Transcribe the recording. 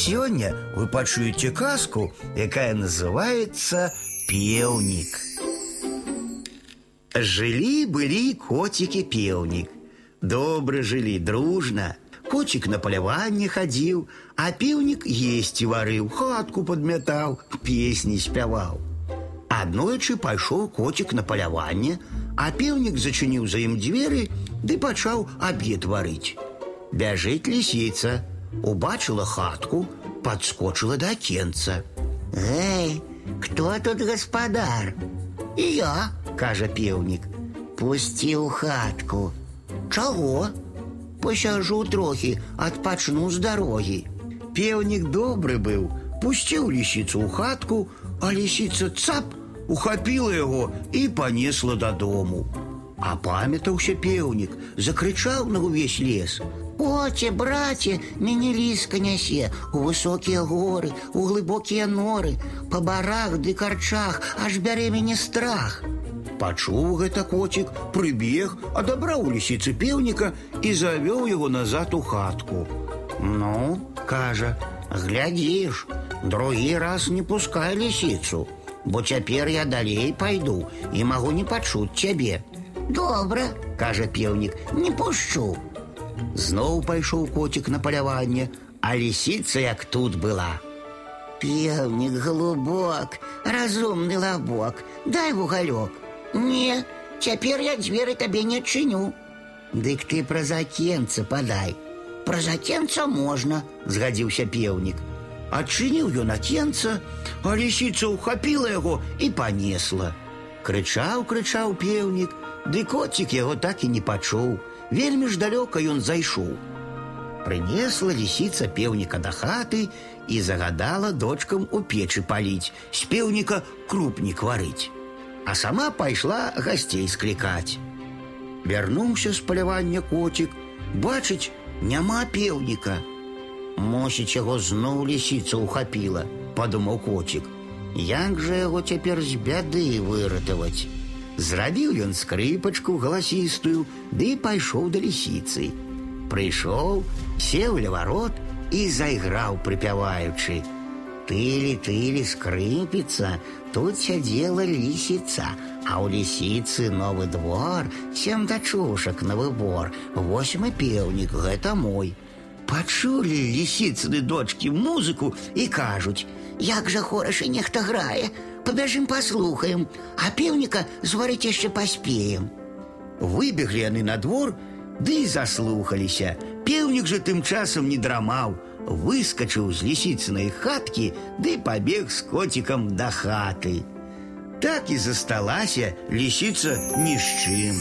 Сегодня вы пачуеце казку, якая называется «Певник». Жили-были котики-певник. Добро жили, дружно. Котик на поляванне ходил, а певник есть варыў, хатку подметал, песни спяваў. Аднойчы пайшоў котик на поляванне, а певник зачыніў за ім дзверы ды пачаў абед варыць. Бяжыць лісіца, убачила хатку, подскочила до окенца. Эй, кто тут господар? Я, кажа певник. Пусти у хатку. Чего? Посяжу трохи, адпачну з дарогі. Певник добрый был, пусціў лисицу ў хатку, а лисица цап ухапіла яго і панесла дадому. А памятаўся пеўнік, закрычаў на ўвесь лес: Оце, браце, мяне ліска нясе у высокія горы, у глыбокія норы, па барах ды карчах, аж бярэ мяне страх. Пачуў гэта коцік, прыбег, адабраў лісіцы пеўніка і завёў яго назад у хатку. Ну, кажа, глядзіш, другі раз не пускай лісіцу, бо цяпер я далей пайду і магу не пачуць цябе. Добра, кажа пеўнік, не пушчу. Зноў пайшоў коцік на паляванне, а лісіца як тут была. Певнік голубок, разумны лабок, дай вугалёк. Не, цяпер я дзверы табе не адчыню. Дык ты праз акенца падай. Праз акенца можна, згадзіўся пеўнік. Адчыніў ён акенца, а лісіца ўхапіла яго і панесла. Крычаў, крычаў пеўнік, ды коцік яго так і не пачуў. Вельмі ж далёка ён зайшоў. Прынесла лісіца пеўніка да хаты і загадала дочкам у печы паліць, з пеўніка крупнік варыць. А сама пайшла гасцей склікаць. Вярнуўся з палявання коцік, бачыць, няма пеўніка. Мосіць яго зноў лісіца ўхапіла, падумаў коцік. Як жа яго цяпер з бяды выратаваць? Зрабіў ён скрыпачку галасістую, ды пайшоў да лісіцы. Прыйшоў, сеў ля варот і зайграў прыпяваючы. Тылі тылі скрыпіца, тут сядзела лісіца, а ў лісіцы новы двор, сем дачушак на выбор, восьмы пеўнік гэта мой. Пачулі лісіцыны дочкі музыку і кажуць: « Як жа хораша нехта грае, Пабяжым паслухаем, а пеўніка зварыць яшчэ паспеем. Выбеглі яны на двор, ды і заслухаліся. Пеўнік жа тым часам не драмаў, выскачыў з лісіцынай хаткі ды пабег з коцікам да хаты. Так і засталася лісіца ні з чым.